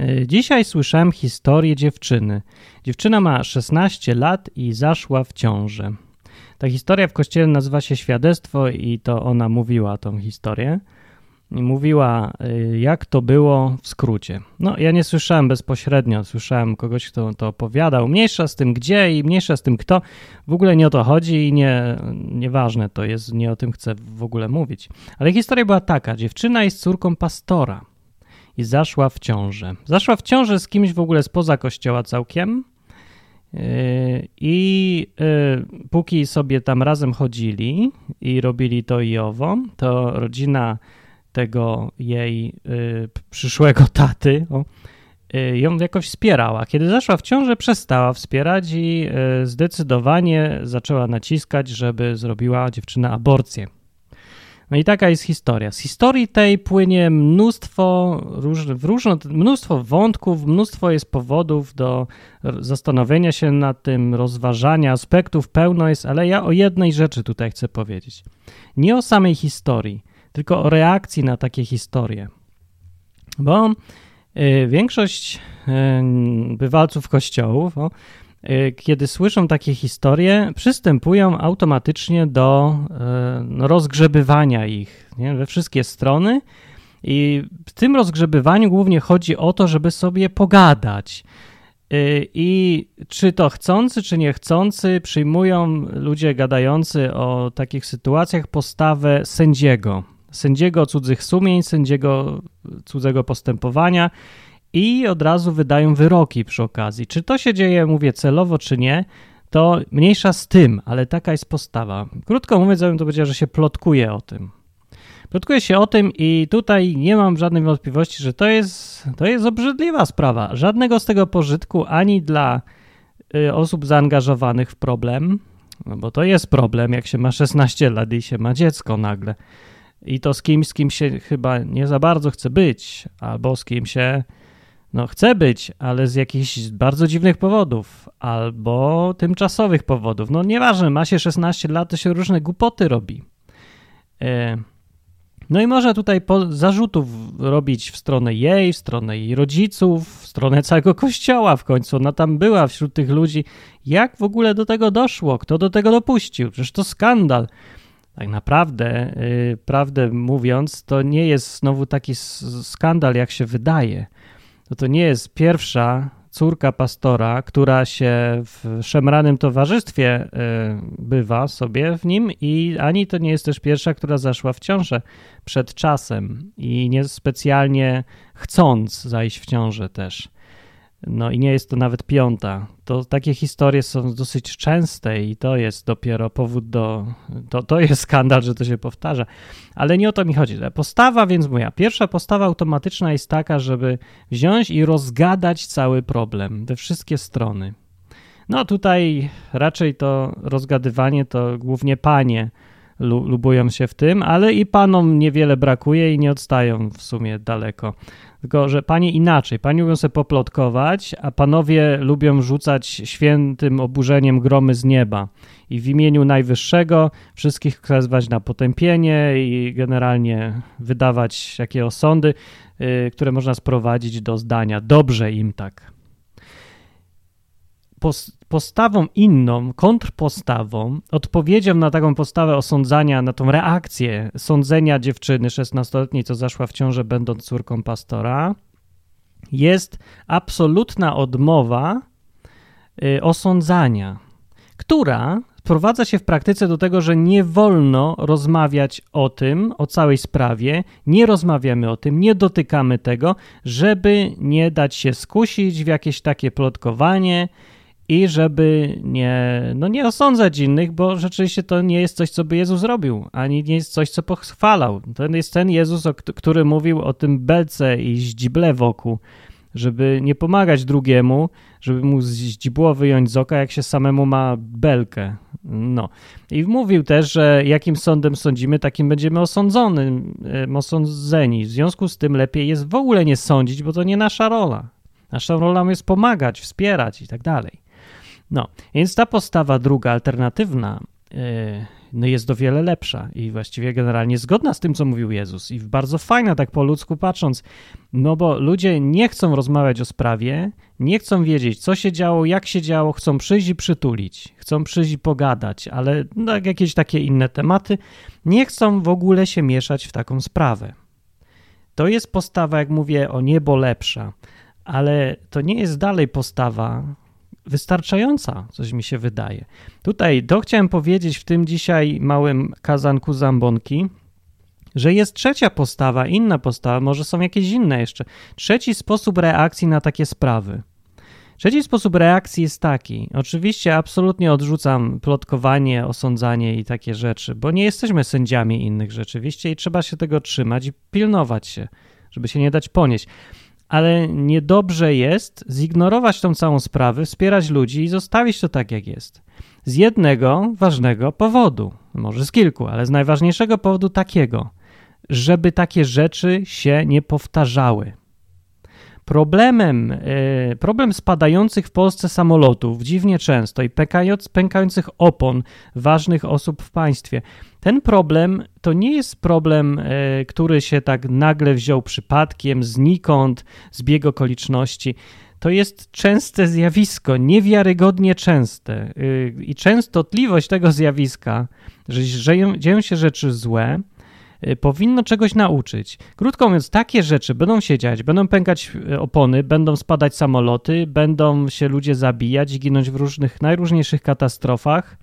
E, dzisiaj słyszałem historię dziewczyny. Dziewczyna ma 16 lat i zaszła w ciążę. Ta historia w kościele nazywa się Świadectwo i to ona mówiła tą historię. I mówiła, e, jak to było w skrócie. No, ja nie słyszałem bezpośrednio, słyszałem kogoś, kto to opowiadał. Mniejsza z tym gdzie i mniejsza z tym kto. W ogóle nie o to chodzi i nie, nieważne to jest, nie o tym chcę w ogóle mówić. Ale historia była taka: dziewczyna jest córką pastora i zaszła w ciążę. Zaszła w ciążę z kimś w ogóle spoza kościoła całkiem. Yy, I yy, póki sobie tam razem chodzili i robili to i owo, to rodzina tego jej yy, przyszłego taty ją jakoś wspierała. Kiedy zaszła w ciążę, przestała wspierać i zdecydowanie zaczęła naciskać, żeby zrobiła dziewczyna aborcję. No i taka jest historia. Z historii tej płynie mnóstwo, różnych, różno, mnóstwo wątków, mnóstwo jest powodów do zastanowienia się nad tym, rozważania aspektów, pełno jest, ale ja o jednej rzeczy tutaj chcę powiedzieć. Nie o samej historii, tylko o reakcji na takie historie. Bo y, większość y, bywalców kościołów Y, kiedy słyszą takie historie, przystępują automatycznie do y, no, rozgrzebywania ich nie? we wszystkie strony. I w tym rozgrzebywaniu głównie chodzi o to, żeby sobie pogadać. Y, I czy to chcący, czy niechcący, przyjmują ludzie gadający o takich sytuacjach postawę sędziego. Sędziego cudzych sumień, sędziego cudzego postępowania i od razu wydają wyroki przy okazji. Czy to się dzieje, mówię, celowo, czy nie, to mniejsza z tym, ale taka jest postawa. Krótko mówiąc, ja bym to powiedział, że się plotkuje o tym. Plotkuje się o tym i tutaj nie mam żadnej wątpliwości, że to jest, to jest obrzydliwa sprawa. Żadnego z tego pożytku ani dla y, osób zaangażowanych w problem, no bo to jest problem, jak się ma 16 lat i się ma dziecko nagle. I to z kimś, z kim się chyba nie za bardzo chce być, albo z kim się no, chce być, ale z jakichś bardzo dziwnych powodów albo tymczasowych powodów. No, nieważne, ma się 16 lat, to się różne głupoty robi. E, no i można tutaj zarzutów robić w stronę jej, w stronę jej rodziców, w stronę całego kościoła w końcu. Ona tam była wśród tych ludzi. Jak w ogóle do tego doszło? Kto do tego dopuścił? Przecież to skandal. Tak naprawdę, yy, prawdę mówiąc, to nie jest znowu taki skandal, jak się wydaje to to nie jest pierwsza córka pastora, która się w szemranym towarzystwie y, bywa sobie w nim i ani to nie jest też pierwsza, która zaszła w ciążę przed czasem i nie specjalnie chcąc zajść w ciążę też. No i nie jest to nawet piąta. To takie historie są dosyć częste i to jest dopiero powód do. To, to jest skandal, że to się powtarza. Ale nie o to mi chodzi. Postawa, więc moja pierwsza postawa automatyczna jest taka, żeby wziąć i rozgadać cały problem we wszystkie strony. No tutaj raczej to rozgadywanie to głównie panie lubują się w tym, ale i panom niewiele brakuje i nie odstają w sumie daleko. Tylko, że panie inaczej. Panie lubią sobie poplotkować, a panowie lubią rzucać świętym oburzeniem gromy z nieba. I w imieniu Najwyższego wszystkich wezwać na potępienie i generalnie wydawać takie osądy, yy, które można sprowadzić do zdania. Dobrze im tak postawą inną, kontrpostawą, odpowiedzią na taką postawę osądzania, na tą reakcję sądzenia dziewczyny 16-letniej, co zaszła w ciążę, będąc córką pastora, jest absolutna odmowa y, osądzania, która sprowadza się w praktyce do tego, że nie wolno rozmawiać o tym, o całej sprawie, nie rozmawiamy o tym, nie dotykamy tego, żeby nie dać się skusić w jakieś takie plotkowanie, i żeby nie, no nie osądzać innych, bo rzeczywiście to nie jest coś, co by Jezus zrobił, ani nie jest coś, co pochwalał. To jest ten Jezus, który mówił o tym belce i zdzible wokół, żeby nie pomagać drugiemu, żeby mu zdzibło wyjąć z oka, jak się samemu ma belkę. No. I mówił też, że jakim sądem sądzimy, takim będziemy osądzony, osądzeni. W związku z tym lepiej jest w ogóle nie sądzić, bo to nie nasza rola. Naszą rolą jest pomagać, wspierać i tak dalej. No, więc ta postawa druga, alternatywna, yy, no jest o wiele lepsza i właściwie generalnie zgodna z tym, co mówił Jezus i bardzo fajna, tak po ludzku patrząc, no bo ludzie nie chcą rozmawiać o sprawie, nie chcą wiedzieć, co się działo, jak się działo, chcą przyjść i przytulić, chcą przyjść i pogadać, ale no, jakieś takie inne tematy, nie chcą w ogóle się mieszać w taką sprawę. To jest postawa, jak mówię, o niebo lepsza, ale to nie jest dalej postawa wystarczająca, coś mi się wydaje. Tutaj to chciałem powiedzieć w tym dzisiaj małym kazanku zambonki, że jest trzecia postawa, inna postawa, może są jakieś inne jeszcze. Trzeci sposób reakcji na takie sprawy. Trzeci sposób reakcji jest taki. Oczywiście absolutnie odrzucam plotkowanie, osądzanie i takie rzeczy, bo nie jesteśmy sędziami innych rzeczywiście i trzeba się tego trzymać i pilnować się, żeby się nie dać ponieść ale niedobrze jest zignorować tą całą sprawę, wspierać ludzi i zostawić to tak, jak jest. Z jednego ważnego powodu, może z kilku, ale z najważniejszego powodu takiego, żeby takie rzeczy się nie powtarzały. Problemem, e, problem spadających w Polsce samolotów dziwnie często i pękających opon ważnych osób w państwie. Ten problem to nie jest problem, e, który się tak nagle wziął przypadkiem, znikąd, zbieg okoliczności. To jest częste zjawisko, niewiarygodnie częste. E, I częstotliwość tego zjawiska, że dzieją się rzeczy złe, powinno czegoś nauczyć. Krótko mówiąc, takie rzeczy będą się dziać, będą pękać y, opony, będą spadać samoloty, będą się ludzie zabijać ginąć w różnych, najróżniejszych katastrofach.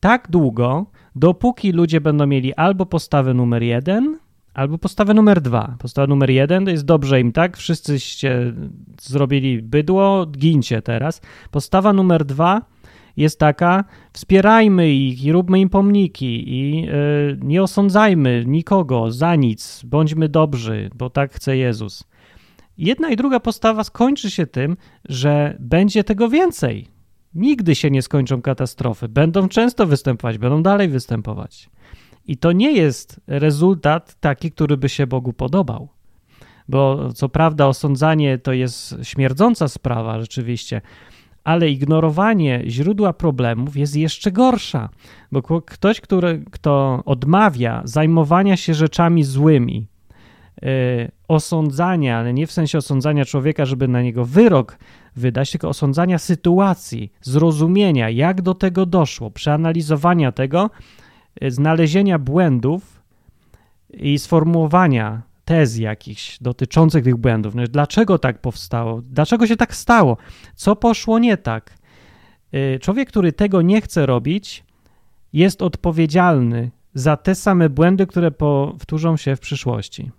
Tak długo, dopóki ludzie będą mieli albo postawę numer jeden, albo postawę numer dwa. Postawa numer jeden to jest dobrze im, tak? Wszyscyście zrobili bydło, gincie teraz. Postawa numer dwa jest taka: wspierajmy ich i róbmy im pomniki i yy, nie osądzajmy nikogo za nic, bądźmy dobrzy, bo tak chce Jezus. Jedna i druga postawa skończy się tym, że będzie tego więcej. Nigdy się nie skończą katastrofy. Będą często występować, będą dalej występować. I to nie jest rezultat taki, który by się Bogu podobał. Bo co prawda, osądzanie to jest śmierdząca sprawa, rzeczywiście, ale ignorowanie źródła problemów jest jeszcze gorsza, bo ktoś, który, kto odmawia zajmowania się rzeczami złymi, yy, osądzania, ale nie w sensie osądzania człowieka, żeby na niego wyrok wydać, tylko osądzania sytuacji, zrozumienia, jak do tego doszło, przeanalizowania tego, yy, znalezienia błędów i sformułowania tez jakichś dotyczących tych błędów. No, dlaczego tak powstało? Dlaczego się tak stało? Co poszło nie tak? Y, człowiek, który tego nie chce robić, jest odpowiedzialny za te same błędy, które powtórzą się w przyszłości.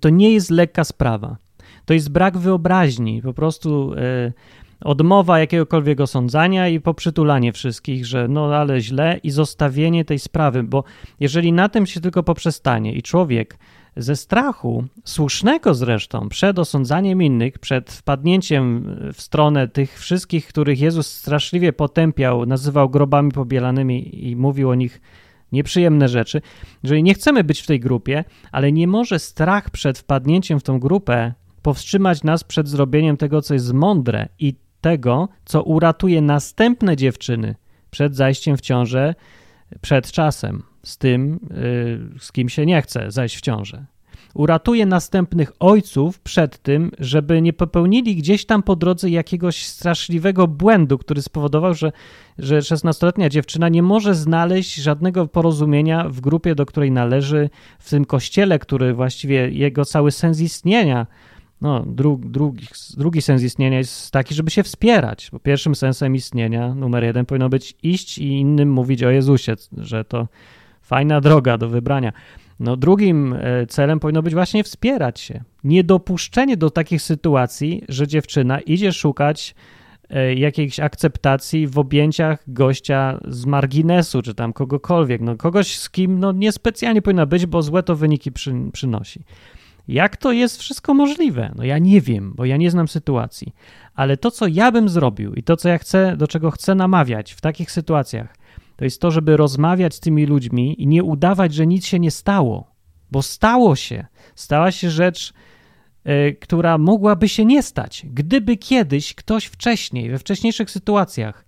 To nie jest lekka sprawa. To jest brak wyobraźni, po prostu y, odmowa jakiegokolwiek osądzania i poprzytulanie wszystkich, że no ale źle i zostawienie tej sprawy, bo jeżeli na tym się tylko poprzestanie i człowiek ze strachu, słusznego zresztą, przed osądzaniem innych, przed wpadnięciem w stronę tych wszystkich, których Jezus straszliwie potępiał, nazywał grobami pobielanymi i mówił o nich nieprzyjemne rzeczy. Jeżeli nie chcemy być w tej grupie, ale nie może strach przed wpadnięciem w tą grupę powstrzymać nas przed zrobieniem tego, co jest mądre i tego, co uratuje następne dziewczyny przed zajściem w ciążę przed czasem z tym, y, z kim się nie chce zajść w ciążę. Uratuje następnych ojców przed tym, żeby nie popełnili gdzieś tam po drodze jakiegoś straszliwego błędu, który spowodował, że, że 16-letnia dziewczyna nie może znaleźć żadnego porozumienia w grupie, do której należy, w tym kościele, który właściwie jego cały sens istnienia no, dru, drugi, drugi sens istnienia jest taki, żeby się wspierać. Bo pierwszym sensem istnienia, numer jeden, powinno być iść i innym mówić o Jezusie, że to fajna droga do wybrania. No, drugim e, celem powinno być właśnie wspierać się. Niedopuszczenie do takich sytuacji, że dziewczyna idzie szukać e, jakiejś akceptacji w objęciach gościa z marginesu, czy tam kogokolwiek, no kogoś z kim no niespecjalnie powinna być, bo złe to wyniki przy, przynosi. Jak to jest wszystko możliwe? No ja nie wiem, bo ja nie znam sytuacji. Ale to, co ja bym zrobił i to, co ja chcę, do czego chcę namawiać w takich sytuacjach, to jest to, żeby rozmawiać z tymi ludźmi i nie udawać, że nic się nie stało, bo stało się. Stała się rzecz, yy, która mogłaby się nie stać, gdyby kiedyś ktoś wcześniej, we wcześniejszych sytuacjach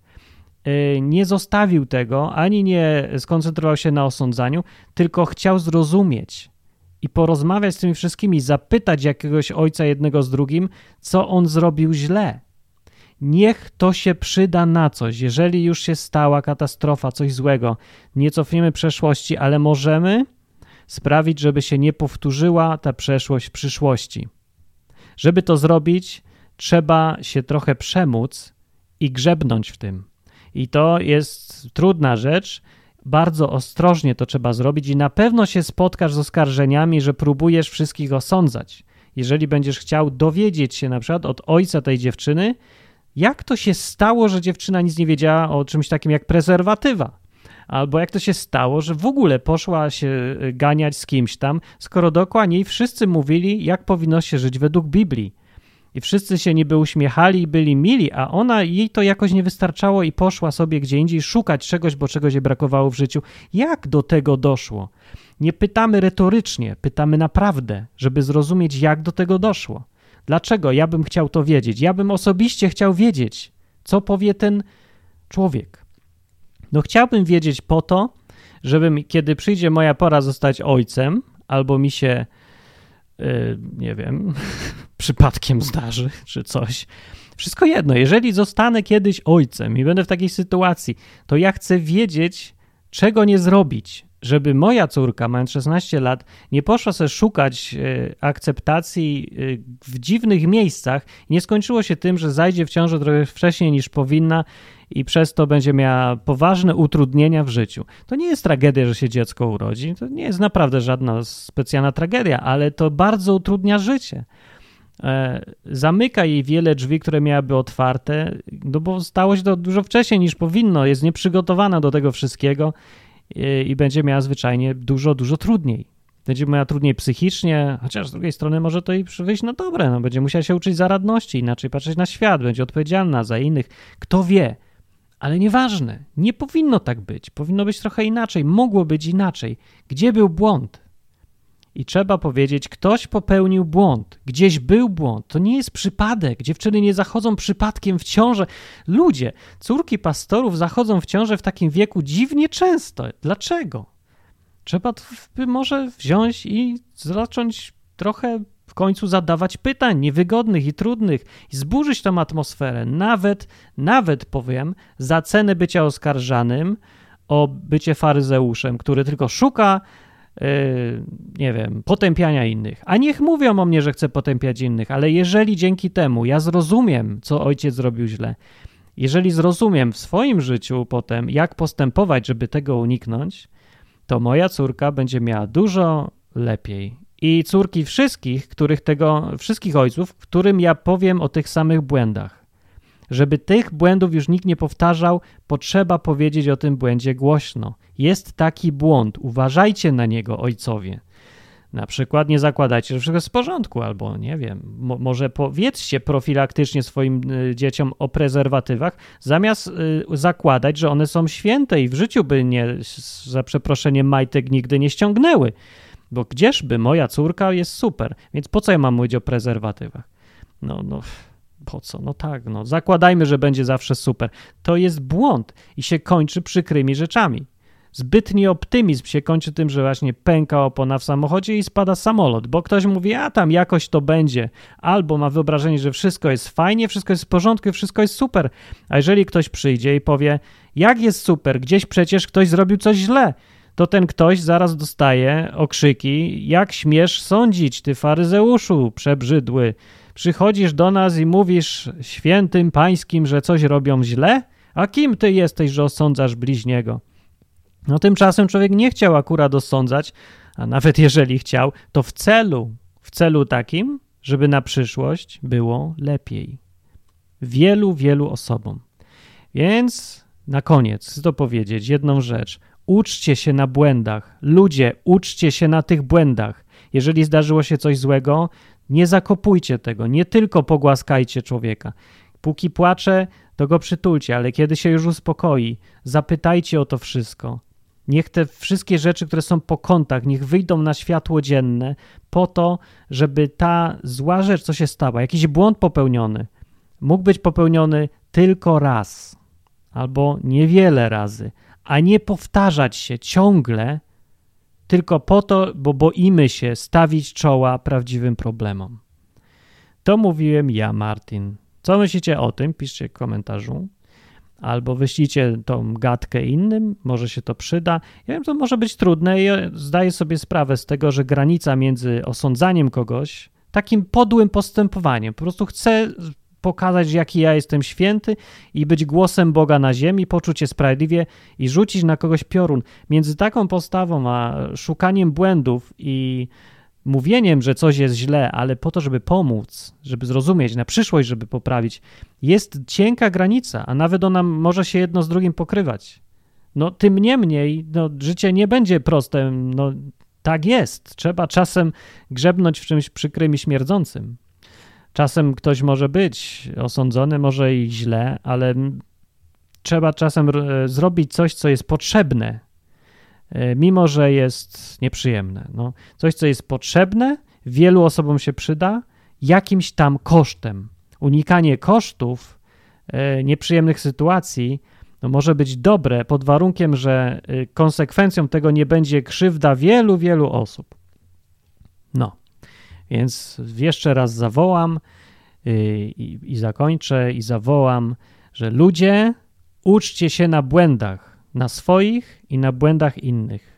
y, nie zostawił tego, ani nie skoncentrował się na osądzaniu, tylko chciał zrozumieć i porozmawiać z tymi wszystkimi, zapytać jakiegoś ojca jednego z drugim, co on zrobił źle. Niech to się przyda na coś. Jeżeli już się stała katastrofa, coś złego, nie cofniemy przeszłości, ale możemy sprawić, żeby się nie powtórzyła ta przeszłość w przyszłości. Żeby to zrobić, trzeba się trochę przemóc i grzebnąć w tym. I to jest trudna rzecz. Bardzo ostrożnie to trzeba zrobić, i na pewno się spotkasz z oskarżeniami, że próbujesz wszystkich osądzać. Jeżeli będziesz chciał dowiedzieć się na przykład od ojca tej dziewczyny, jak to się stało, że dziewczyna nic nie wiedziała o czymś takim jak prezerwatywa? Albo jak to się stało, że w ogóle poszła się y, ganiać z kimś tam, skoro dookoła niej wszyscy mówili, jak powinno się żyć według Biblii. I wszyscy się niby uśmiechali i byli mili, a ona, jej to jakoś nie wystarczało i poszła sobie gdzie indziej szukać czegoś, bo czegoś jej brakowało w życiu. Jak do tego doszło? Nie pytamy retorycznie, pytamy naprawdę, żeby zrozumieć, jak do tego doszło. Dlaczego? Ja bym chciał to wiedzieć. Ja bym osobiście chciał wiedzieć, co powie ten człowiek. No, chciałbym wiedzieć po to, żebym, kiedy przyjdzie moja pora zostać ojcem, albo mi się, yy, nie wiem, przypadkiem zdarzy, czy coś. Wszystko jedno, jeżeli zostanę kiedyś ojcem i będę w takiej sytuacji, to ja chcę wiedzieć, czego nie zrobić, żeby moja córka, mając 16 lat, nie poszła sobie szukać e, akceptacji e, w dziwnych miejscach nie skończyło się tym, że zajdzie w ciążę trochę wcześniej niż powinna i przez to będzie miała poważne utrudnienia w życiu. To nie jest tragedia, że się dziecko urodzi, to nie jest naprawdę żadna specjalna tragedia, ale to bardzo utrudnia życie. E, zamyka jej wiele drzwi, które miałyby otwarte, no bo stało się to dużo wcześniej niż powinno, jest nieprzygotowana do tego wszystkiego i będzie miała zwyczajnie dużo, dużo trudniej. Będzie miała trudniej psychicznie, chociaż z drugiej strony może to jej wyjść na dobre. No, będzie musiała się uczyć zaradności, inaczej patrzeć na świat, będzie odpowiedzialna za innych. Kto wie? Ale nieważne, nie powinno tak być. Powinno być trochę inaczej, mogło być inaczej. Gdzie był błąd? I trzeba powiedzieć, ktoś popełnił błąd, gdzieś był błąd. To nie jest przypadek. Dziewczyny nie zachodzą przypadkiem w ciążę. Ludzie, córki pastorów zachodzą w ciążę w takim wieku dziwnie często. Dlaczego? Trzeba może wziąć i zacząć trochę w końcu zadawać pytań niewygodnych i trudnych i zburzyć tą atmosferę. Nawet, nawet powiem, za cenę bycia oskarżanym o bycie faryzeuszem, który tylko szuka nie wiem, potępiania innych. A niech mówią o mnie, że chcę potępiać innych, ale jeżeli dzięki temu ja zrozumiem, co ojciec zrobił źle, jeżeli zrozumiem w swoim życiu potem, jak postępować, żeby tego uniknąć, to moja córka będzie miała dużo lepiej. I córki wszystkich, których tego, wszystkich ojców, którym ja powiem o tych samych błędach. Żeby tych błędów już nikt nie powtarzał, potrzeba powiedzieć o tym błędzie głośno. Jest taki błąd, uważajcie na niego, ojcowie. Na przykład nie zakładajcie, że wszystko jest w porządku, albo nie wiem, mo może powiedzcie profilaktycznie swoim y, dzieciom o prezerwatywach, zamiast y, zakładać, że one są święte i w życiu by nie, za przeproszeniem, majtek nigdy nie ściągnęły. Bo gdzieżby moja córka jest super, więc po co ja mam mówić o prezerwatywach? No, no, po co? No tak, no zakładajmy, że będzie zawsze super. To jest błąd i się kończy przykrymi rzeczami. Zbytni optymizm się kończy tym, że właśnie pęka opona w samochodzie i spada samolot, bo ktoś mówi, a tam jakoś to będzie, albo ma wyobrażenie, że wszystko jest fajnie, wszystko jest w porządku, wszystko jest super. A jeżeli ktoś przyjdzie i powie, jak jest super, gdzieś przecież ktoś zrobił coś źle, to ten ktoś zaraz dostaje okrzyki, jak śmiesz sądzić, ty faryzeuszu przebrzydły, przychodzisz do nas i mówisz świętym pańskim, że coś robią źle? A kim ty jesteś, że osądzasz bliźniego? No tymczasem człowiek nie chciał akurat osądzać, a nawet jeżeli chciał, to w celu, w celu takim, żeby na przyszłość było lepiej. Wielu, wielu osobom. Więc na koniec chcę to powiedzieć jedną rzecz. Uczcie się na błędach. Ludzie, uczcie się na tych błędach. Jeżeli zdarzyło się coś złego, nie zakopujcie tego, nie tylko pogłaskajcie człowieka. Póki płacze, to go przytulcie, ale kiedy się już uspokoi, zapytajcie o to wszystko. Niech te wszystkie rzeczy, które są po kątach, niech wyjdą na światło dzienne, po to, żeby ta zła rzecz, co się stała, jakiś błąd popełniony, mógł być popełniony tylko raz, albo niewiele razy, a nie powtarzać się ciągle tylko po to, bo boimy się stawić czoła prawdziwym problemom. To mówiłem ja, Martin. Co myślicie o tym? Piszcie w komentarzu. Albo wyślijcie tą gadkę innym, może się to przyda. Ja wiem, to może być trudne i zdaję sobie sprawę z tego, że granica między osądzaniem kogoś, takim podłym postępowaniem, po prostu chcę pokazać, jaki ja jestem święty i być głosem Boga na ziemi, poczuć się sprawiedliwie i rzucić na kogoś piorun. Między taką postawą a szukaniem błędów i mówieniem, że coś jest źle, ale po to, żeby pomóc, żeby zrozumieć, na przyszłość, żeby poprawić, jest cienka granica, a nawet ona może się jedno z drugim pokrywać. No, tym niemniej, no, życie nie będzie proste. No, tak jest. Trzeba czasem grzebnąć w czymś przykrym i śmierdzącym. Czasem ktoś może być osądzony, może i źle, ale trzeba czasem zrobić coś, co jest potrzebne, e, mimo że jest nieprzyjemne. No, coś, co jest potrzebne, wielu osobom się przyda, jakimś tam kosztem. Unikanie kosztów e, nieprzyjemnych sytuacji no może być dobre pod warunkiem, że e, konsekwencją tego nie będzie krzywda wielu, wielu osób. No. Więc jeszcze raz zawołam y, i, i zakończę i zawołam, że ludzie uczcie się na błędach, na swoich i na błędach innych.